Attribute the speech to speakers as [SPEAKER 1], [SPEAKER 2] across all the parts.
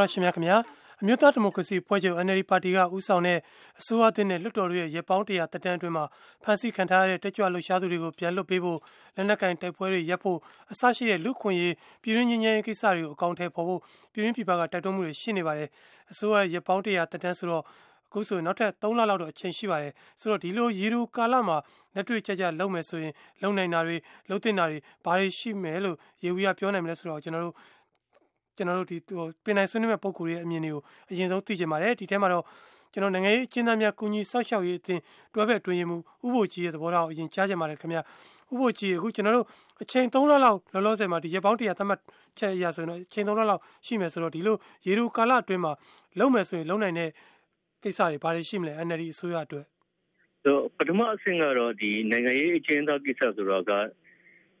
[SPEAKER 1] တော်ရှင်များခင်ဗျာအမျိုးသားဒီမိုကရေစီဖွဲ့ချုပ် NLD ပါတီကဦးဆောင်တဲ့အစိုးရအသစ်နဲ့လွှတ်တော်ရဲ့ရပ်ပေါင်းတရာတက်တန်းအတွင်းမှာဖမ်းဆီးခံထားရတဲ့တက်ကြွလှုပ်ရှားသူတွေကိုပြန်လွှတ်ပေးဖို့လက်နက်ကိုင်တိုက်ပွဲတွေရပ်ဖို့အစရှိတဲ့လူခွင့်ရေးပြည်ရင်းချင်းချင်းကိစ္စတွေကိုအကောင့်ထဲပေါ်ဖို့ပြည်ရင်းပြည်ပကတိုက်တွန်းမှုတွေရှိနေပါတယ်အစိုးရရပ်ပေါင်းတရာတက်တန်းဆိုတော့အခုဆိုရင်နောက်ထပ်3လလောက်တော့အချိန်ရှိပါတယ်ဆိုတော့ဒီလိုရေလူကာလမှာလက်တွေ့ကြကြလုပ်မယ်ဆိုရင်လုံနိုင်တာတွေလုံတင်တာတွေဘာတွေရှိမယ်လို့ရေဝီကပြောနိုင်မလဲဆိုတော့ကျွန်တော်တို့ ကျွန်တော်တို့ဒီပင်နိုင်ဆွေးနွေးမဲ့ပုံကိုယ်ရဲ့အမြင်တွေကိုအရင်ဆုံးသိချင်ပါတယ်ဒီထဲမှာတော့ကျွန်တော်နိုင်ငံရေးအကျဉ်းသားများကုညီဆောက်ရှောက်ရေးအသင်းတွဲဘက်တွင်ရမှုဥပိုလ်ကြီးရဲ့သဘောထားကိုအရင်ကြားကြပါတယ်ခင်ဗျဥပိုလ်ကြီးအခုကျွန်တော်တို့အချိန်3လလောက်လောလောဆယ်မှာဒီရက်ပေါင်း100သတ်မှတ်ချက်အရာဆိုရင်တော့အချိန်3လလောက်ရှိမယ်ဆိုတော့ဒီလိုရေလူကာလအတွင်းမှာလုံမယ်ဆိုရင်လုံနိုင်တဲ့ကိစ္စတွေဘာတွေရှိမလဲ NLD အစိုးရအတွက်
[SPEAKER 2] ဆိုပထမအဆင့်ကတော့ဒီနိုင်ငံရေးအကျဉ်းသားကိစ္စဆိုတော့က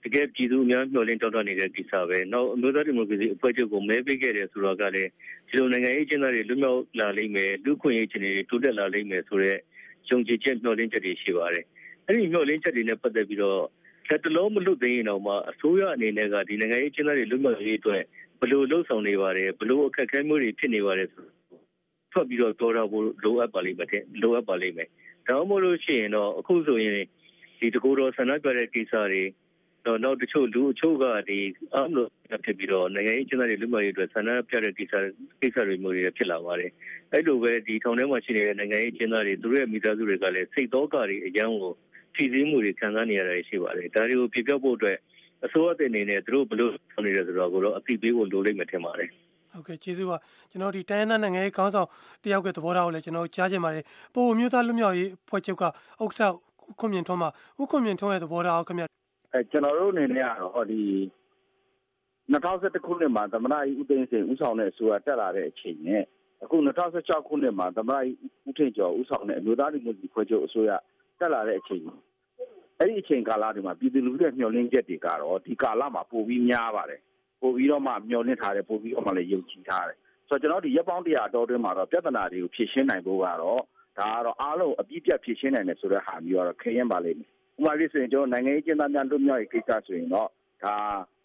[SPEAKER 2] တကယ်ပြည်သူအများမျှော်လင့်တောင်းတနေတဲ့ကိစ္စပဲနောက်အမျိုးသားဒီမိုကရေစီအဖွဲ့ချုပ်ကိုမဲပေးခဲ့တယ်ဆိုတော့ကလည်းဒီလိုနိုင်ငံရေးအကျဉ်းသားတွေလွတ်မြောက်လာလိမ့်မယ်လူခွင့်ရေးချင်းတွေတိုးတက်လာလိမ့်မယ်ဆိုတော့ယုံကြည်ချက်မျှော်လင့်ချက်တွေရှိပါတယ်အဲ့ဒီမျှော်လင့်ချက်တွေနဲ့ပတ်သက်ပြီးတော့လက်တလုံးမလွတ်သိရင်တော့မှအစိုးရအနေနဲ့ကဒီနိုင်ငံရေးအကျဉ်းသားတွေလွတ်မြောက်ရေးအတွက်ဘယ်လိုလှုပ်ဆောင်နေပါတယ်ဘယ်လိုအခက်အခဲမျိုးတွေဖြစ်နေပါတယ်ဆိုထွက်ပြီးတော့တော်တော်ဖို့လိုအပ်ပါလိမ့်မယ်လိုအပ်ပါလိမ့်မယ်ဒါမှမဟုတ်လို့ရှိရင်တော့အခုဆိုရင်ဒီတကူတော်ဆန္ဒပြတဲ့ကိစ္စတွေတော့ နောက်တချို့လူအချို့ကဒီအားလို့ဖြစ်ပြီးတော့နိုင်ငံရေးကျန်းမာရေးလူမှုရေးအတွက်ဆန္ဒပြတဲ့ကိစ္စကိစ္စတွေမျိုးတွေဖြစ်လာပါတယ်အဲ့လိုပဲဒီထောင်ထဲမှာရှိနေတဲ့နိုင်ငံရေးကျန်းမာရေးသူတို့ရဲ့မိသားစုတွေကလည်းစိတ်တော့ကတွေအရန်ကိုဖြည့်ဆည်းမှုတွေခံစားနေရတာရှိပါတယ်ဒါတွေကိုပြပြဖို့အတွက်အစိုးရတဲ့အနေနဲ့သူတို့ဘလို့ဆောင်နေတယ်ဆိုတော့ကိုတော့အသိပေးဖို့လိုလိမ့်မယ်ထင်ပါတယ်
[SPEAKER 1] ဟုတ်ကဲ့ကျေးဇူးပါကျွန်တော်ဒီတိုင်းသားနိုင်ငံရေးခေါင်းဆောင်တယောက်ကသဘောထားကိုလည်းကျွန်တော်ကြားချင်ပါတယ်ပို့မျိုးသားလူမျိုးရေးဖွဲ့ချုပ်ကဥက္ကဋ္ဌဥခွန်မြင့်ထွန်းမှာဥခွန်မြင့်ထွန်းရဲ့သဘောထားကိုခင်ဗျ
[SPEAKER 3] အဲ ကျွန်တော်တို့အနေနဲ့ကတော့ဒီ2011ခုနှစ်မှာသမ္မတကြီးဦးသိန်းစိန်ဦးဆောင်တဲ့အစိုးရတက်လာတဲ့အချိန်နဲ့အခု2016ခုနှစ်မှာသမ္မတကြီးဦးထင်ကျော်ဦးဆောင်တဲ့အမျိုးသားဒီမိုကရေစီဖွဲ့ချုပ်အစိုးရတက်လာတဲ့အချိန်အဲ့ဒီအချိန်ကာလတွေမှာပြည်သူလူထုရဲ့မျှော်လင့်ချက်တွေကတော့ဒီကာလမှာပိုပြီးများပါတယ်ပိုပြီးတော့မှမျှော်လင့်ထားတယ်ပိုပြီးတော့မှလည်းယုံကြည်ထားတယ်ဆိုတော့ကျွန်တော်ဒီရက်ပေါင်း100တောတွင်းမှာတော့ပြဿနာတွေကိုဖြေရှင်းနိုင်ဖို့ကတော့ဒါကတော့အားလုံးအပြည့်ပြတ်ဖြေရှင်းနိုင်တယ်ဆိုတဲ့ဟာမျိုးကတော့ခရင်ပါလိမ့်မယ် ဥပမာပြဆိုရင်ကျွန်တော်နိုင်ငံရေးကျင်းသားများလွတ်မြောက်ရေးကိစ္စဆိုရင်တော့ဒါ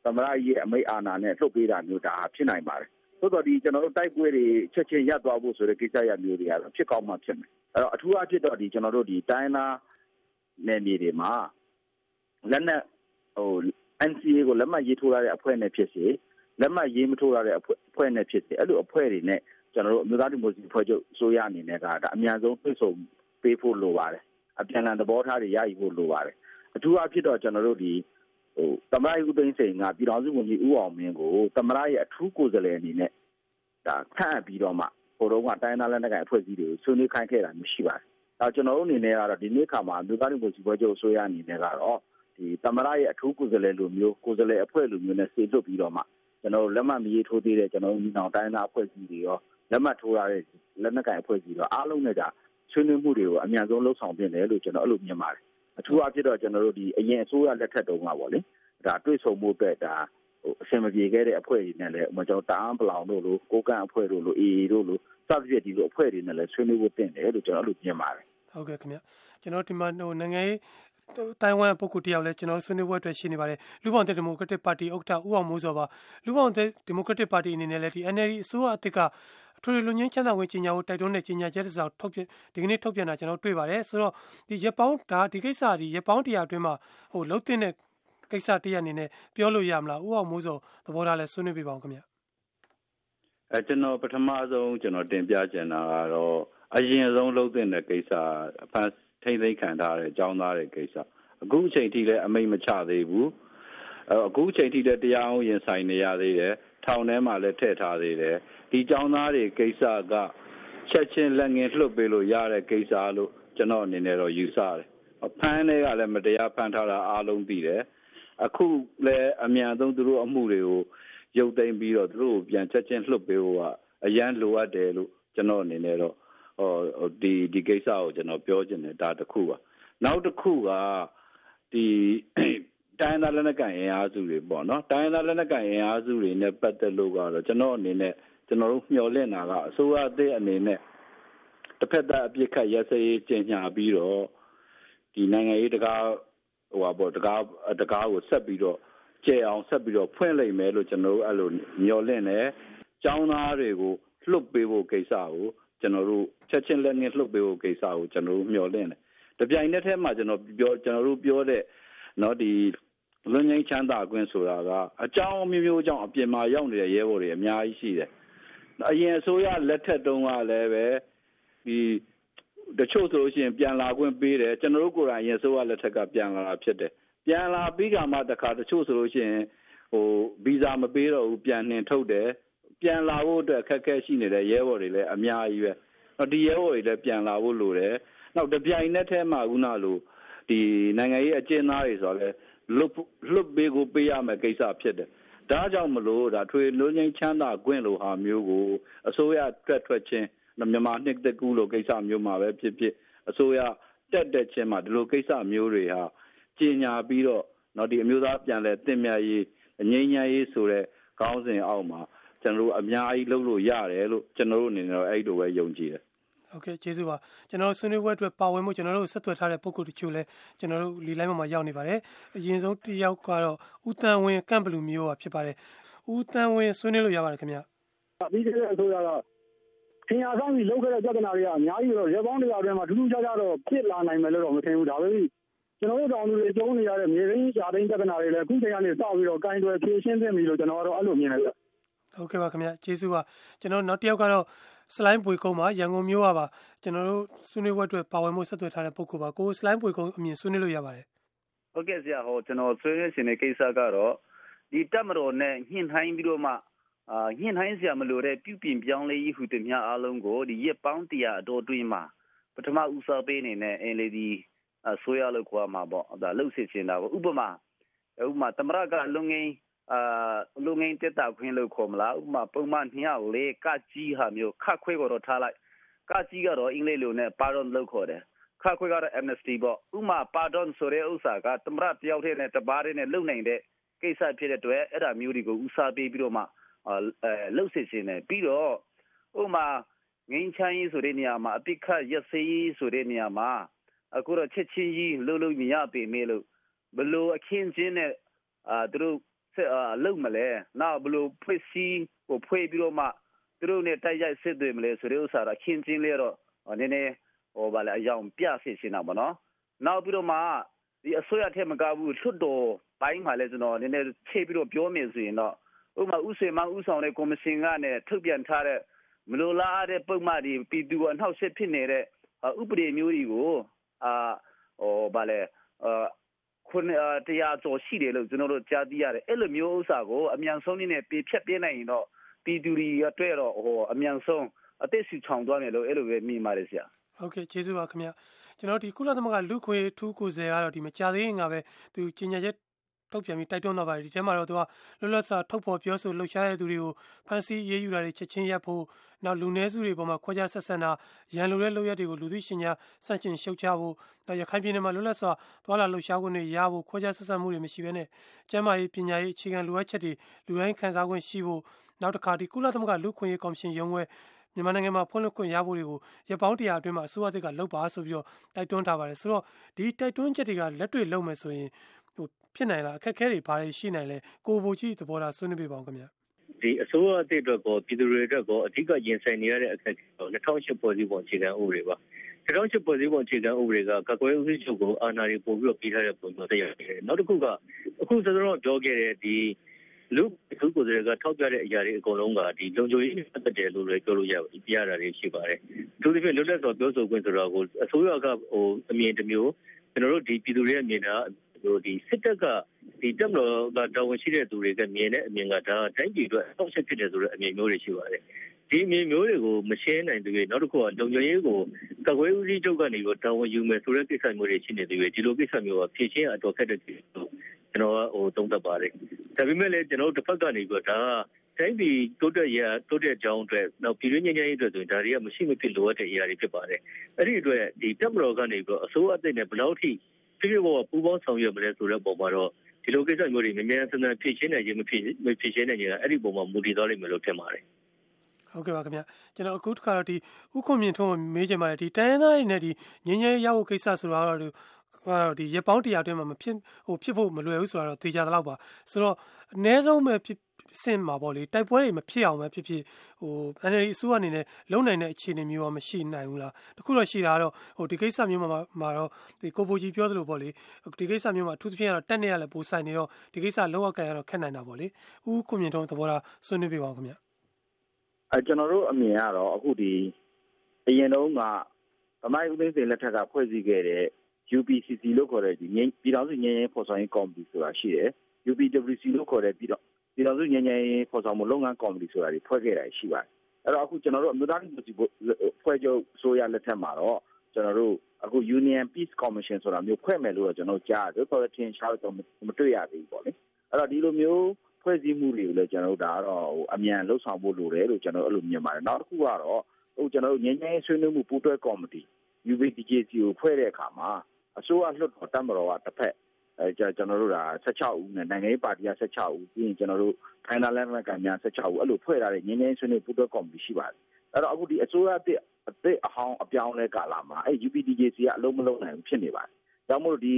[SPEAKER 3] သမရရဲ့အမိတ်အာဏာနဲ့လှုပ်ပေးတာမျိုးဒါဖြစ်နိုင်ပါတယ်သို့တော်ဒီကျွန်တော်တို့တိုက်ပွဲတွေချက်ချင်းရပ်သွားဖို့ဆိုတဲ့ကိစ္စရမျိုးတွေကတော့ဖြစ်ကောင်းမှဖြစ်မယ်အဲ့တော့အထူးအဖြစ်တော့ဒီကျွန်တော်တို့ဒီတိုင်းနာနယ်မြေတွေမှာလက်နက်ဟို NCA ကိုလက်မှတ်ရေးထိုးရတဲ့အဖွဲ့နဲ့ဖြစ်စေလက်မှတ်ရေးမထိုးရတဲ့အဖွဲ့နဲ့ဖြစ်စေအဲ့လိုအဖွဲ့တွေနဲ့ကျွန်တော်တို့အမျိုးသားဒီမိုကရေစီဖွဲ့ချုပ်အစိုးရအနေနဲ့ကဒါအများဆုံးတွေ့ဆုံပေးဖို့လိုပါတယ် အပြန်အလှန်သဘောထားတွေရယူဖို့လိုပါတယ်အထူးအဖြစ်တော့ကျွန်တော်တို့ဒီဟိုတမရဦးသိန်းစိန်ကပြည်တော်စုဝန်ကြီးဦးအောင်မင်းကိုတမရရဲ့အထူးကိုယ်စားလှယ်အနေနဲ့ဒါခန့်အပ်ပြီးတော့မှဟိုတော့ကတိုင်းသားလက်နက်ကိုင်အဖွဲ့အစည်းတွေကိုဆွေးနွေးခိုင်းခဲ့တာမျိုးရှိပါတယ်။ဒါကျွန်တော်တို့အနေနဲ့ကတော့ဒီနေ့ခါမှာလူသားတွေမျိုးစီပွဲချုပ်အစိုးရအနေနဲ့ကတော့ဒီတမရရဲ့အထူးကိုယ်စားလှယ်လိုမျိုးကိုယ်စားလှယ်အဖွဲ့လိုမျိုးနဲ့စေလွတ်ပြီးတော့မှကျွန်တော်တို့လက်မှတ်မရေးထိုးသေးတဲ့ကျွန်တော်တို့ညီနောင်တိုင်းသားအဖွဲ့အစည်းတွေရောလက်မှတ်ထိုးရတဲ့လက်နက်ကိုင်အဖွဲ့အစည်းတွေအားလုံးနဲ့ဒါ ဆွေးနွေးမှုတွေကိုအများဆုံးလှုပ်ဆောင်ပြင်တယ်လို့ကျွန်တော်အဲ့လိုမြင်ပါတယ်အထူးအဖြစ်တော့ကျွန်တော်တို့ဒီအရင်အစိုးရလက်ထက်တုန်းကပေါ့လေဒါတွေ့ဆုံမှုအတွက်ဒါဟိုအဆင်မပြေခဲ့တဲ့အဖွဲ့တွေနဲ့လည်းဥပမာကျွန်တော်တာအန်ပလောင်တို့လိုကိုကန်အဖွဲ့တို့လိုအေအေတို့လိုစသဖြင့်ဒီလိုအဖွဲ့တွေနဲ့လည်းဆွေးနွေးဖို့တင်တယ်လို့ကျွန်တော်အဲ့လိုမြင်ပါတယ်
[SPEAKER 1] ဟုတ်ကဲ့ခင်ဗျကျွန်တော်ဒီမှာဟိုနိုင်ငံရေးတိုင်ဝမ်ပုဂ္ဂိုလ်တယောက်လည်းကျွန်တော်ဆွေးနွေးပွဲအတွက်ရှိနေပါတယ်လူပေါင်းတဲ့ဒီမိုကရက်တစ်ပါတီဥက္ကဋ္ဌဦးအောင်မိုးစောပါလူပေါင်းတဲ့ဒီမိုကရက်တစ်ပါတီအနေနဲ့လည်းဒီ NLD အစိုးရအသစ်က ထွေလူငင်းချမ်းသာဝင်ကြီးညာကိုတိုက်တွန်းတဲ့ကြီးညာချက်တစ်စောင်ထုတ်ပြဒီကနေ့ထုတ်ပြန်တာကျွန်တော်တွေ့ပါတယ်ဆိုတော့ဒီရပောင်းဒါဒီကိစ္စဒီရပောင်းတရားအတွင်းမှာဟိုလှုပ်တဲ့ကိစ္စတရားအနေနဲ့ပြောလို့ရမလားဥအောင်မိုးစောသဘောထားလဲဆွေးနွေးပြပါအောင်ခင်ဗျ
[SPEAKER 4] အဲကျွန်တော်ပထမဆုံးကျွန်တော်တင်ပြချင်တာကတော့အရင်ဆုံးလှုပ်တဲ့ကိစ္စအဖန်ထိမ့်သိမ်းခံထားတဲ့အကြောင်းသားတဲ့ကိစ္စအခုအချိန်ထိလည်းအမိတ်မချသေးဘူးအခုအချိန်ထိလည်းတရားအောင်ရင်ဆိုင်နေရသေးတယ် ထောင်ထဲမှာလည်းထည့်ထားသေးတယ်ဒီចောင်းသားတွေကိစ္စကချက်ချင်းလက်ငင်းလွှတ်ပေးလို့ရတဲ့ကိစ္စလို့ကျွန်တော်အနေနဲ့တော့ယူဆတယ်ဖမ်းတွေကလည်းမတရားဖမ်းထားတာအားလုံးသိတယ်အခုလည်းအမြန်ဆုံးသူတို့အမှုတွေကိုရုပ်သိမ်းပြီးတော့သူတို့ပြန်ချက်ချင်းလွှတ်ပေးဖို့ကအရန်လိုအပ်တယ်လို့ကျွန်တော်အနေနဲ့တော့ဟောဒီဒီကိစ္စကိုကျွန်တော်ပြောချင်တယ်ဒါတစ်ခုပါနောက်တစ်ခုကဒီ တိုင်းသားလက်နက်ကိုင်အင်အားစုတွေပေါ့နော်တိုင်းသားလက်နက်ကိုင်အင်အားစုတွေနဲ့ပတ်သက်လို့ကတော့ကျွန်တော်အနေနဲ့ကျွန်တော်တို့မျှော်လင့်တာကအစိုးရအသစ်အနေနဲ့တစ်ဖက်သားအပြစ်ခတ်ရစရေးကျင်ညာပြီးတော့ဒီနိုင်ငံရေးတကားဟိုပါပေါ့တကားတကားကိုဆက်ပြီးတော့ကျဲအောင်ဆက်ပြီးတော့ဖွင့်လိုက်မယ်လို့ကျွန်တော်တို့အဲ့လိုမျှော်လင့်တယ်ကျောင်းသားတွေကိုလွတ်ပေးဖို့ကိစ္စကိုကျွန်တော်တို့ချက်ချင်းလက်ငင်းလွတ်ပေးဖို့ကိစ္စကိုကျွန်တော်တို့မျှော်လင့်တယ်။တပြိုင်နက်တည်းမှာကျွန်တော်ပြောကျွန်တော်တို့ပြောတဲ့နော်ဒီ လွန်ငင်းချမ်းသာခွင့်ဆိုတာကအကြောင်းမျိုးမျိုးကြောင့်အပြင်မှာရောက်နေတဲ့ရဲဘော်တွေအများကြီးရှိတယ်။အရင်အစိုးရလက်ထက်တုန်းကလည်းပဲဒီတချို့ဆိုလို့ရှိရင်ပြန်လာခွင့်ပေးတယ်ကျွန်တော်တို့ကိုယ်တိုင်အရင်အစိုးရလက်ထက်ကပြန်လာတာဖြစ်တယ်။ပြန်လာပြီးကမှတခါတချို့ဆိုလို့ရှိရင်ဟိုဗီဇာမပေးတော့ဘူးပြန်နှင်ထုတ်တယ်ပြန်လာဖို့အတွက်အခက်အခဲရှိနေတဲ့ရဲဘော်တွေလည်းအများကြီးပဲ။တော့ဒီရဲဘော်တွေလည်းပြန်လာဖို့လိုတယ်။နောက်တပြိုင်နက်တည်းမှာခုနလိုဒီနိုင်ငံရေးအကျဉ်းသားတွေဆိုတော့လေ လွတ်လွတ်ပေးကိုပေးရမယ်ကိစ္စဖြစ်တယ်။ဒါကြောင့်မလို့ဒါထွေလွန်းချင်းချမ်းသာခွင့်လိုဟာမျိုးကိုအစိုးရထွက်ထွက်ချင်းမြန်မာနှစ်တကူလိုကိစ္စမျိုးမှာပဲဖြစ်ဖြစ်အစိုးရတက်တက်ချင်းမှာဒီလိုကိစ္စမျိုးတွေဟာကြီးညာပြီးတော့တော့ဒီအမျိုးသားပြန်လဲတင့်မြတ်ရေးငြိမ်းချမ်းရေးဆိုတဲ့ခေါင်းစဉ်အောက်မှာကျွန်တော်တို့အများကြီးလုပ်လို့ရတယ်လို့ကျွန်တော်တို့အနေနဲ့အဲ့လိုပဲယုံကြည်တယ်
[SPEAKER 1] ဟုတ်ကဲ့ကျေးဇူးပါကျွန်တော်တို့ဆွေးနွေးပွဲအတွက်ပါဝင်မှုကျွန်တော်တို့ဆက်သွယ်ထားတဲ့ပုံကိုယ်တချို့လဲကျွန်တော်တို့လီလိုက်မှာရောက်နေပါတယ်အရင်ဆုံးတစ်ယောက်ကတော့ဦးတန်ဝင်းကန့်ဘလူမျိုးပါဖြစ်ပါတယ်ဦးတန်ဝင်းဆွေးနွေးလို့ရပါတယ်ခင်ဗျ
[SPEAKER 5] ပြီးခဲ့တဲ့အစိုးရကထင်ရဆောင်ပြီးလောက်ခဲ့တဲ့ပြဿနာတွေကအများကြီးတော့ရေပေါင်းတွေကအတွင်းမှာထူးထူးခြားခြားတော့ဖြစ်လာနိုင်မယ်လို့တော့မထင်ဘူးဒါပေမဲ့ကျွန်တော်တို့တောင်သူတွေကျုံနေရတဲ့မြေရင်းရှာသိန်းပြဿနာတွေလည်းအခုချိန်ကနေစပြီးတော့ကင်တွယ်ဖြေရှင်းသင့်ပြီလို့ကျွန်တော်ကတော့အဲ့လိုမြင်တယ်ဗျ
[SPEAKER 1] ဟုတ်ကဲ့ပါခင်ဗျကျေးဇူးပါကျွန်တော်နောက်တစ်ယောက်ကတော့ စလိုင်းပွေကုန်းမှာရန်ကုန်မြို့ကပါကျွန်တော်တို့ဆွေးနွေးပွဲအတွက်ပါဝင်မှုဆက်သွယ်ထားတဲ့ပုဂ္ဂိုလ်ပါကိုစလိုင်းပွေကုန်းအမြင်ဆွေးနွေးလို့ရပါတယ်
[SPEAKER 6] ဟုတ်ကဲ့ဆရာဟောကျွန်တော်ဆွေးနွေးရှင်တဲ့ကိစ္စကတော့ဒီတက်မတော်နဲ့ညှင်ထိုင်းပြီးတော့မှအာညှင်ထိုင်းဆရာမလို့တဲ့ပြုပြင်ပြောင်းလဲရေးဟူသည်များအားလုံးကိုဒီရက်ပေါင်းတရာအတော်တွင်းမှာပထမဦးစားပေးနေနဲ့အင်လီဒီအစိုးရလို့ခေါ်မှာပေါ့ဒါလှုပ်စစ်ချင်တာပေါ့ဥပမာဥပမာတမရကလုံငင်း အာလူငင်းတက်တာခွင်းလို့ခေါ်မလားဥပမာပုံမှန်ညောက်လေကကြီးဟာမျိုးခတ်ခွဲကတော့ထားလိုက်ကကြီးကတော့အင်္ဂလိပ်လိုနဲ့ pardon လို့ခေါ်တယ်ခတ်ခွဲကတော့ amnesty ပေါ့ဥပမာ pardon ဆိုတဲ့ဥစ္စာကတမရတယောက်တည်းနဲ့တပါးတည်းနဲ့လုံနိုင်တဲ့ကိစ္စဖြစ်တဲ့အတွက်အဲ့ဒါမျိုးတွေကိုဥစားပေးပြီးတော့မှအဲလှုပ်စစ်စင်းတယ်ပြီးတော့ဥပမာငင်းချမ်းရေးဆိုတဲ့နေရာမှာအပိခတ်ရက်စေးဆိုတဲ့နေရာမှာအခုတော့ချက်ချင်းကြီးလှုပ်လို့မရပေမဲ့လို့ဘလို့အခင်းချင်းနဲ့အာသူတို့ဆက်အ လုပ်မလဲနောက်ဘလို့ဖွဲ့စည်းကိုဖွဲ့ပြီးတော့မှသူတို့နဲ့တိုက်ရိုက်ဆက်သွယ်မလဲဆိုတဲ့ဥစ္စာတော့ချင်းချင်းလေးတော့နည်းနည်းဟိုဗာလေအယောင်ပြစစ်ရှင်တာပေါ့နော်နောက်ပြီးတော့မှဒီအစိုးရထက်မကဘူးထွတ်တော်ပိုင်းမှာလဲကျွန်တော်နည်းနည်းဖြည့်ပြီးတော့ပြောမယ်ဆိုရင်တော့ဥပမာဥစေမဥဆောင်တဲ့ကော်မရှင်ကနဲ့ထုတ်ပြန်ထားတဲ့မလိုလားတဲ့ပုံမှန်ဒီပြည်သူအနှောက်အယှက်ဖြစ်နေတဲ့ဥပဒေမျိုးတွေကိုအာဟိုဗာလေအာ ခုနတရားကျော်ရှိတယ်လို့ကျွန်တော်တို့ကြားသိရတယ်အဲ့လိုမျိုးဥစ္စာကိုအမြန်ဆုံးနည်းနဲ့ပြဖြတ်ပြနိုင်ရင်တော့ပြည်သူတွေအတွက်တော့ဟိုအမြန်ဆုံးအသက်စီချောင်သွားမယ်လို့အဲ့လိုပဲမြင်ပါတယ်ဆရာ
[SPEAKER 1] ဟုတ်ကဲ့ကျေးဇူးပါခင်ဗျာကျွန်တော်ဒီကုလသမဂ္ဂလူခွေထူးကိုယ်စားကတော့ဒီမကြသေးခင်ကပဲသူကျင်ညာချက် ထုတ်ပြန်ပြီးတိုက်တွန်းတော့ပါတယ်ဒီထဲမှာတော့သူကလွတ်လပ်စွာထုတ်ဖော်ပြောဆိုလှုပ်ရှားတဲ့သူတွေကိုဖမ်းဆီးရေးယူတာတွေချက်ချင်းရပ်ဖို့နောက်လူနည်းစုတွေပေါ်မှာခွဲခြားဆက်ဆံတာရန်လိုတဲ့လုပ်ရက်တွေကိုလူသိရှင်ကြားစန့်ကျင်ရှုတ်ချဖို့နောက်ရခိုင်ပြည်နယ်မှာလွတ်လပ်စွာသွာလာလှုပ်ရှားခွင့်တွေရဖို့ခွဲခြားဆက်ဆံမှုတွေမရှိဘဲနဲ့ကျန်းမာရေးပညာရေးအခြေခံလိုအပ်ချက်တွေလူတိုင်းခံစားခွင့်ရှိဖို့နောက်တစ်ခါဒီကုလသမဂ္ဂလူခွင့်ရေးကော်မရှင်ရုံးဝဲမြန်မာနိုင်ငံမှာဖွင့်လှစ်ခွင့်ရဖို့တွေကိုရပောင်းတရားအတွင်းမှာအစိုးရသစ်ကလှုပ်ပါဆိုပြီးတော့တိုက်တွန်းထားပါတယ်ဆိုတော့ဒီတိုက်တွန်းချက်တွေကလက်တွေ့လုပ်မယ်ဆိုရင်ဟို ဖြစ်နိုင်လားအခက်အခဲတွေဘာတွေရှိနိုင်လဲကိုဘိုကြီးသဘောထားဆွေးနွေးပြပါဦးခင်ဗျာ
[SPEAKER 2] ဒီအစိုးရအသစ်အတွက်ကောပြည်သူတွေအတွက်ကောအဓိကရင်ဆိုင်နေရတဲ့အခက်အခဲကို2008ပေါ်စည်းပုံအခြေခံဥပဒေပါ2008ပေါ်စည်းပုံအခြေခံဥပဒေကကကွယ်ဦးစီးချုပ်ကိုအာဏာတွေပို့ပြီးတော့ပြီးထားတဲ့ပုံမျိုးတရားနေတယ်နောက်တစ်ခုကအခုစသဖြင့်ပြောခဲ့တဲ့ဒီလူခုကိုယ်တွေကထောက်ပြတဲ့အရာတွေအကုန်လုံးကဒီလုံခြုံရေးနဲ့ပတ်သက်တယ်လို့လည်းပြောလို့ရပြရတာတွေရှိပါတယ်။သူတို့ပြလွတ်လပ်စွာပြောဆိုခွင့်ဆိုတော့ကိုအစိုးရကဟိုအမြင်တစ်မျိုးကျွန်တော်တို့ဒီပြည်သူတွေရဲ့မြင်တာတို့ ဒီစစ်တပ်ကဒီတက်မတော်ကတာဝန်ရှိတဲ့သူတွေကမြင်တဲ့အမြင်ကဒါတိုင်းပြည်အတွက်အောက်ချက်ဖြစ်တယ်ဆိုတဲ့အမြင်မျိုးတွေရှိပါတယ်ဒီအမြင်မျိုးတွေကိုမရှင်းနိုင်သေးဘူးနောက်တစ်ခုကလုံခြုံရေးကိုကကွယ်ဦးစီးချုပ်ကနေပြီးတာဝန်ယူမယ်ဆိုတဲ့ကိစ္စမျိုးတွေရှိနေသေးတယ်ဒီလိုကိစ္စမျိုးကဖြည့်ချင်းအတော်ခက်တဲ့ကိစ္စကျွန်တော်ဟိုသုံးသပ်ပါတယ်ဒါပေမဲ့လည်းကျွန်တော်တို့တစ်ဖက်ကနေပြီးတော့ဒါတိုင်းပြည်တိုးတက်ရတိုးတက်ကြောင်းအတွက်နောက်ပြည်တွင်းငြိမ်းချမ်းရေးအတွက်ဆိုရင်ဒါတွေကမရှိမဖြစ်လိုအပ်တဲ့အရာတွေဖြစ်ပါတယ်အဲ့ဒီအတွက်ဒီတက်မတော်ကနေပြီးတော့အစိုးရအသစ်နဲ့ဘယ်လောက်ထိ ပြည့်ပြည့်ဝဝပူးပေါင်းဆောင်ရွက်မလဲဆိုတဲ့ပုံမှာတော့ဒီလိုကိစ္စမျိုးတွေမြန်မြန်ဆန်ဆန်ဖြည့်ရှင်းနိုင်ခြင်းမဖြစ်မဖြည့်ရှင်းနိုင်ခြင်းအဲ့ဒီပုံမှာမူတည်သွားလိမ့်မယ်လို့ထင်ပါတယ်
[SPEAKER 1] ဟုတ်ကဲ့ပါခင်ဗျကျွန်တော်အခုတစ်ခါတော့ဒီဥက္ကုမြင့်ထုံးမေးချင်ပါတယ်ဒီတိုင်းသားတွေနဲ့ဒီငင်းငယ်ရောက်ဖို့ကိစ္စဆိုတော့တော့ဒီရပောင်းတရားတွင်းမှာမဖြစ်ဟိုဖြစ်ဖို့မလွယ်ဘူးဆိုတော့သေချာတော့ပါဆိုတော့အ ਨੇ ဆုံးပဲဖြစ် အဆင့်မှာပေါ့လေတိုက်ပွဲတွေမဖြစ်အောင်ပဲဖြစ်ဖြစ်ဟို NLD အစိုးရအနေနဲ့လုံနိုင်တဲ့အခြေအနေမျိုးရောမရှိနိုင်ဘူးလားတခုတော့ရှိတာတော့ဟိုဒီကိစ္စမျိုးမှာမှာတော့ဒီကိုပိုကြီးပြောသလိုပေါ့လေဒီကိစ္စမျိုးမှာအထူးသဖြင့်ကတော့တက်နေရလဲပိုဆိုင်နေတော့ဒီကိစ္စလောက်အကန်ရတော့ခက်နိုင်တာပေါ့လေဥခုမြင့်တုံးသဘောထားဆွေးနွေးပြပါဦးခင်ဗျ
[SPEAKER 3] အဲကျွန်တော်တို့အမြင်ကတော့အခုဒီအရင်တုန်းကဗမိုင်းဦးသိန်းစိန်လက်ထက်ကဖွဲ့စည်းခဲ့တဲ့ UPCC လို့ခေါ်တဲ့ဒီပြည်တော်စုငြိမ်းချမ်းဖော်ဆောင်ရေးကော်မတီဆိုတာရှိတယ် UPWC လို့ခေါ်တဲ့ပြည်တော် ပြည်တော်စုငြိမ်းချမ်းရေးဖော်ဆောင်မှုလုပ်ငန်းကော်မတီဆိုတာတွေဖွဲ့ခဲ့တာရှိပါတယ်အဲ့တော့အခုကျွန်တော်တို့အမျိုးသားဒီမိုကရေစီဖွဲ့ချုပ်ဆိုရလက်ထက်မှာတော့ကျွန်တော်တို့အခု Union Peace Commission ဆိုတာမျိုးဖွဲ့မယ်လို့တော့ကျွန်တော်ကြားတယ်ဆိုတော့ထင်ရှားတော့မတွေ့ရသေးဘူးပေါ့လေအဲ့တော့ဒီလိုမျိုးဖွဲ့စည်းမှုတွေကိုလည်းကျွန်တော်တို့ဒါကတော့ဟိုအမြန်လှုပ်ဆောင်ဖို့လိုတယ်လို့ကျွန်တော်အဲ့လိုမြင်ပါတယ်နောက်တစ်ခုကတော့ဟိုကျွန်တော်တို့ငြိမ်းချမ်းရေးဆွေးနွေးမှုပူးတွဲကော်မတီ UPDJC ကိုဖွဲ့တဲ့အခါမှာအစိုးရလွှတ်တော်တပ်မတော်ကတစ်ဖက်အဲ ကျွန်တော်တို့ဒါ16ဦးနဲ့နိုင်ငံရေးပါတီက16ဦးပြီးရင်ကျွန်တော်တို့ final level ကများ16ဦးအဲ့လိုဖွဲ့ထားတဲ့ငင်းငင်းဆွေးနွေးပူးတွဲကော်မတီရှိပါတယ်အဲ့တော့အခုဒီအစိုးရအသစ်အသစ်အဟောင်းအပြောင်းလဲကာလမှာအဲ UPDJC ကအလုံးမလုံးနိုင်ဖြစ်နေပါတယ်ဒါမှမဟုတ်ဒီ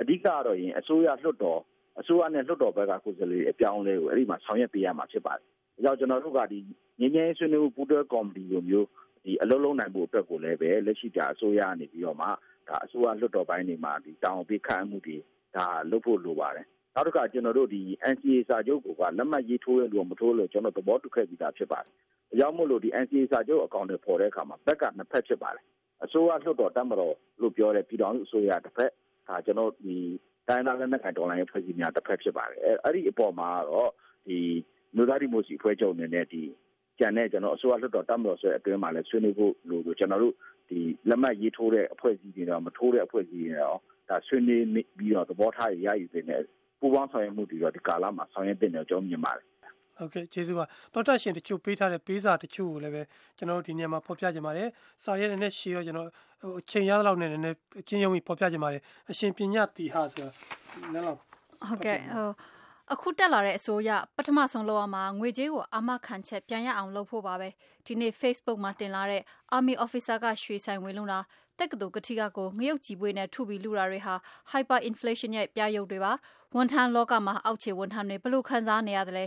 [SPEAKER 3] အဓိကကတော့ရင်အစိုးရလွှတ်တော်အစိုးရနဲ့လွှတ်တော်ဘက်ကကိုယ်စားလှယ်အပြောင်းလဲကိုအဲ့ဒီမှာဆောင်ရွက်ပေးရမှာဖြစ်ပါတယ်။ဒါကြောင့်ကျွန်တော်တို့ကဒီငင်းငင်းဆွေးနွေးမှုပူးတွဲကော်မတီလိုမျိုးဒီအလုံးလုံးနိုင်ဖို့အတွက်ကိုလည်းပဲလက်ရှိတာအစိုးရကနေပြီးတော့မှဒါအစိုးရလွှတ်တော်ပိုင်းတွေမှာဒီတောင်းပေးခန့်မှုတွေ ဒါလုပ်ဖို့လိုပါတယ်နောက်တစ်ခါကျွန်တော်တို့ဒီ NCA စာချုပ်ကိုကလက်မှတ်ရေးထိုးရလို့မထိုးလို့ကျွန်တော်သဘောတူခဲ့ပြီးသားဖြစ်ပါတယ်အကြောင်းမို့လို့ဒီ NCA စာချုပ်အကောင့်တွေပေါ်တဲ့အခါမှာဘက်ကနှစ်ဖက်ဖြစ်ပါတယ်အစိုးရလွှတ်တော်တမတော်လို့ပြောတဲ့ပြည်တော်စုအစိုးရတစ်ဖက်ဒါကျွန်တော်ဒီတိုင်းသားလက်နက်ကိုင်ဒေါ်လာရေးဖွဲ့စည်းများတစ်ဖက်ဖြစ်ပါတယ်အဲအဲ့ဒီအပေါ်မှာတော့ဒီမြို့သားဒီမိုစီဖွဲ့ချုပ်နေနဲ့ဒီကျန်တဲ့ကျွန်တော်အစိုးရလွှတ်တော်တမတော်ဆိုတဲ့အတွင်းမှာလည်းဆွေးနွေးဖို့လို့ကျွန်တော်တို့ဒီလက်မှတ်ရေးထိုးတဲ့အဖွဲ့အစည်းတွေတော့မထိုးတဲ့အဖွဲ့အစည်းတွေတော့ဒါ ဆွေးနွေးပြီးတော့သဘောထားရယူတဲ့ပူပေါင်းဆောင်ရွက်မှုတွေတော့ဒီကာလမှာဆောင်ရွက်တဲ့ကြောင်းမြင်ပါတယ်
[SPEAKER 1] ဟုတ်ကဲ့ကျေးဇူးပါတော်တရှင်တချို့ပေးထားတဲ့ပေးစာတချို့ကိုလည်းပဲကျွန်တော်တို့ဒီနေရာမှာဖော်ပြကြပါတယ်စာရဲနဲ့ရှေးတော့ကျွန်တော်ဟိုအချိန်ရလောက်နဲ့လည်းအချင်းယုံပြီးဖော်ပြကြပါတယ်အရှင်ပညာတီဟာဆို
[SPEAKER 7] လည်းလောက်ဟုတ်ကဲ့ဟိုအခုတက်လာတဲ့အစိုးရပထမဆုံးလောက်အောင်မှာငွေကြေးကိုအမခံချက်ပြန်ရအောင်လုပ်ဖို့ပါပဲဒီနေ့ Facebook မှာတင်လာတဲ့ Army Officer ကရွှေဆိုင်ဝင်လုံးတာ တက္ကသိုလ်ကတိကကိုငရုတ်ကြည်ပွေးနဲ့ထုပြီးလူတာတွေဟာ hyper inflation ရဲ့ပြရုပ်တွေပါဝန်ထမ်းလောကမှာအောက်ခြေဝန်ထမ်းတွေဘလို့ခံစားနေရတယ်လဲ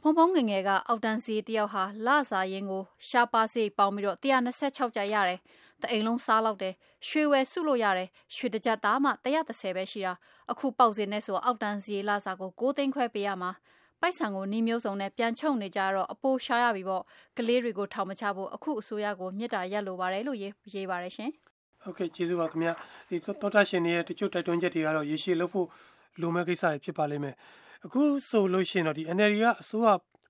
[SPEAKER 7] ဖုံဖုံငငယ်ကအောက်တန်းစီတယောက်ဟာလစာရင်းကိုရှားပါစေပေါင်းပြီးတော့126ကျရတယ်တအိမ်လုံးစားလောက်တယ်ရွှေဝယ်စုလို့ရတယ်ရွှေတကြသားမှ130ပဲရှိတာအခုပေါက်စင်နဲ့ဆိုအောက်တန်းစီလစာကို6သိန်းခွဲပေးရမှာပိုက်ဆံကိုနှီးမျိုးစုံနဲ့ပြန်ချုပ်နေကြတော့အပိုးရှားရပြီပေါ့ကလေးတွေကိုထောင်မချဖို့အခုအစိုးရကိုမြစ်တာရက်လိုပါတယ်လို့ရေးရေးပါတယ်ရှင်
[SPEAKER 1] ဟုတ်ကဲ့ကျေးဇူးပါခင်ဗျာဒီသောတာရှင်ရဲ့တချို့တိုက်တွန်းချက်တွေကတော့ရေရှည်လို့ဖို့လိုမဲ့ကိစ္စတွေဖြစ်ပါလိမ့်မယ်အခုဆိုလို့ရှိရင်တော့ဒီ NLD ကအစိုးရ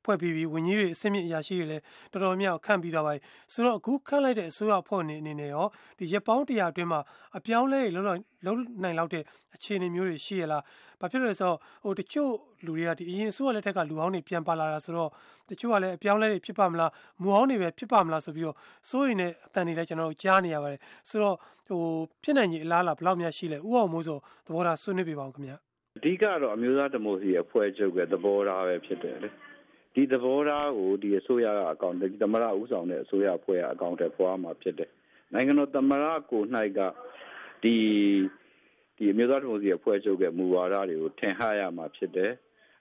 [SPEAKER 1] ဖွဲ့ပြီးပြီးဝန်ကြီးတွေအစင်းမြင့်အရာရှိတွေလည်းတော်တော်များများခန့်ပြီးသွားပါပြီဆိုတော့အခုခန့်လိုက်တဲ့အစိုးရအဖွဲ့အနေနဲ့ရောဒီရပောင်းတရာအတွင်းမှာအပြောင်းလဲလုံးလုံးလုံးနိုင်လောက်တဲ့အခြေအနေမျိုးတွေရှိရလားဘာဖြစ်လို့လဲဆိုတော့ဟိုတချို့လူတွေကဒီအရင်အစိုးရလက်ထက်ကလူဟောင်းတွေပြန်ပါလာတာဆိုတော့တချို့ကလည်းအပြောင်းလဲတွေဖြစ်ပါမလားမူဟောင်းတွေပဲဖြစ်ပါမလားဆိုပြီးတော့စိုးရင်နဲ့အတန်တွေလည်းကျွန်တော်တို့ကြားနေရပါတယ်ဆိုတော့ဟိုဖြစ်နိုင်ကြီးအလားလားဘယ်လောက်များရှိလဲဥအောင်မိုးဆိုသဘောထားဆွေးနွေးပြပါဦးခင်ဗျာ
[SPEAKER 4] အဓိကတော့အမျိုးသားဒီမိုကရေစီအဖွဲ့ချုပ်ရဲ့သဘောထားပဲဖြစ်တယ်လေ ဒီသဘောထားကိုဒီအစိုးရကအကောင့်သမရဥဆောင်တဲ့အစိုးရအဖွဲ့ကအကောင့်တွေဖွာမှာဖြစ်တယ်နိုင်ငံတော်သမရကို၌ကဒီဒီအမျိုးသားဒီမိုကရေစီအဖွဲ့ချုပ်ရဲ့မူဝါဒတွေကိုထင်ဟရမှာဖြစ်တယ်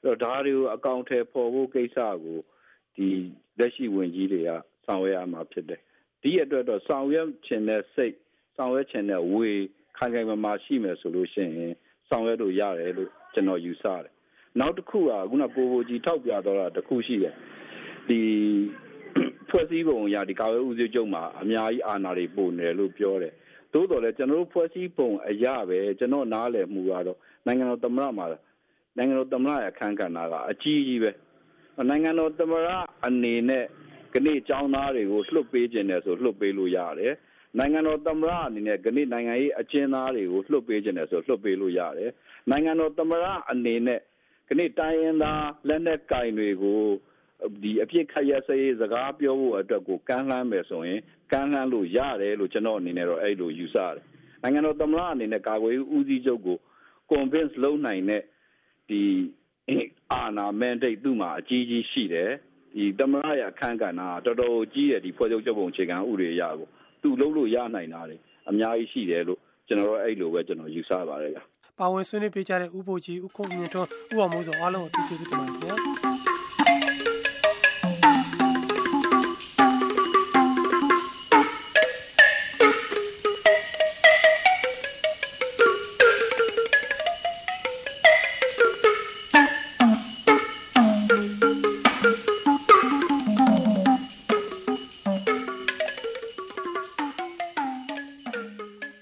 [SPEAKER 4] အဲ့တော့ဒါတွေကိုအကောင့်ထဲပေါ်ဖို့ကိစ္စကိုဒီလက်ရှိဝင်ကြီးတွေကဆောင်ရွက်ရမှာဖြစ်တယ်ဒီအတွက်တော့ဆောင်ရွက်ခြင်းနဲ့စိတ်ဆောင်ရွက်ခြင်းနဲ့ဝေခိုင်ခိုင်မာမာရှိမယ်ဆိုလို့ရှိရင်ဆောင်ရွက်လို့ရတယ်လို့ကျွန်တော်ယူဆတယ် နောက်တစ်ခုကခုနပိုပိုကြီးထောက်ပြတော့တာတစ်ခုရှိတယ်ဒီဖွဲ့စည်းပုံအရာဒီကာဝဲဦးစီးချုပ်မှာအများကြီးအာဏာတွေပိုနေတယ်လို့ပြောတယ်သို့တော်လည်းကျွန်တော်တို့ဖွဲ့စည်းပုံအရာပဲကျွန်တော်နားလည်မှုကတော့နိုင်ငံတော်သမ္မတမှာနိုင်ငံတော်သမ္မတရဲ့အခမ်းကဏ္ဍကအကြီးကြီးပဲနိုင်ငံတော်သမ္မတအနေနဲ့ကနေ့ចောင်းသားတွေကိုလှုပ်ပေးခြင်းနဲ့ဆိုလှုပ်ပေးလို့ရတယ်နိုင်ငံတော်သမ္မတအနေနဲ့ကနေ့နိုင်ငံရေးအကျဉ်းသားတွေကိုလှုပ်ပေးခြင်းနဲ့ဆိုလှုပ်ပေးလို့ရတယ်နိုင်ငံတော်သမ္မတအနေနဲ့ ကနေ့တိုင်းရင်းသားလက်နက်ကင်တွေကိုဒီအပြစ်ခတ်ရစရေးစကားပြောဖို့အတွက်ကိုကမ်းလှမ်းမယ်ဆိုရင်ကမ်းလှမ်းလို့ရတယ်လို့ကျွန်တော်အနေနဲ့တော့အဲ့လိုယူဆတယ်နိုင်ငံတော်သမ္မတအနေနဲ့ကာကွယ်ရေးဦးစီးချုပ်ကို convince လုပ်နိုင်တဲ့ဒီအာဏာ mandate သူ့မှာအကြီးကြီးရှိတယ်ဒီသမ္မတရဲ့အခမ်းကဏ္ဍတော်တော်ကြီးရဲ့ဒီဖွဲ့ချုပ်ချုပ်ပုံအခြေခံဥပဒေအရကိုသူ့လုံးလို့ရနိုင်တာတွေအများကြီးရှိတယ်လို့ကျွန်တော်တို့အဲ့လိုပဲကျွန်တော်ယူဆပါတယ်ဗျ
[SPEAKER 1] ပါဝင်ဆွေးနွေးပေးကြတဲ့ဥပိုလ်ကြီးဥခုံမြင့်ထွန်းဥအောင်မိုးစောအားလုံးကိုကျေးဇူးတင်ပါတယ်ခင်ဗျာ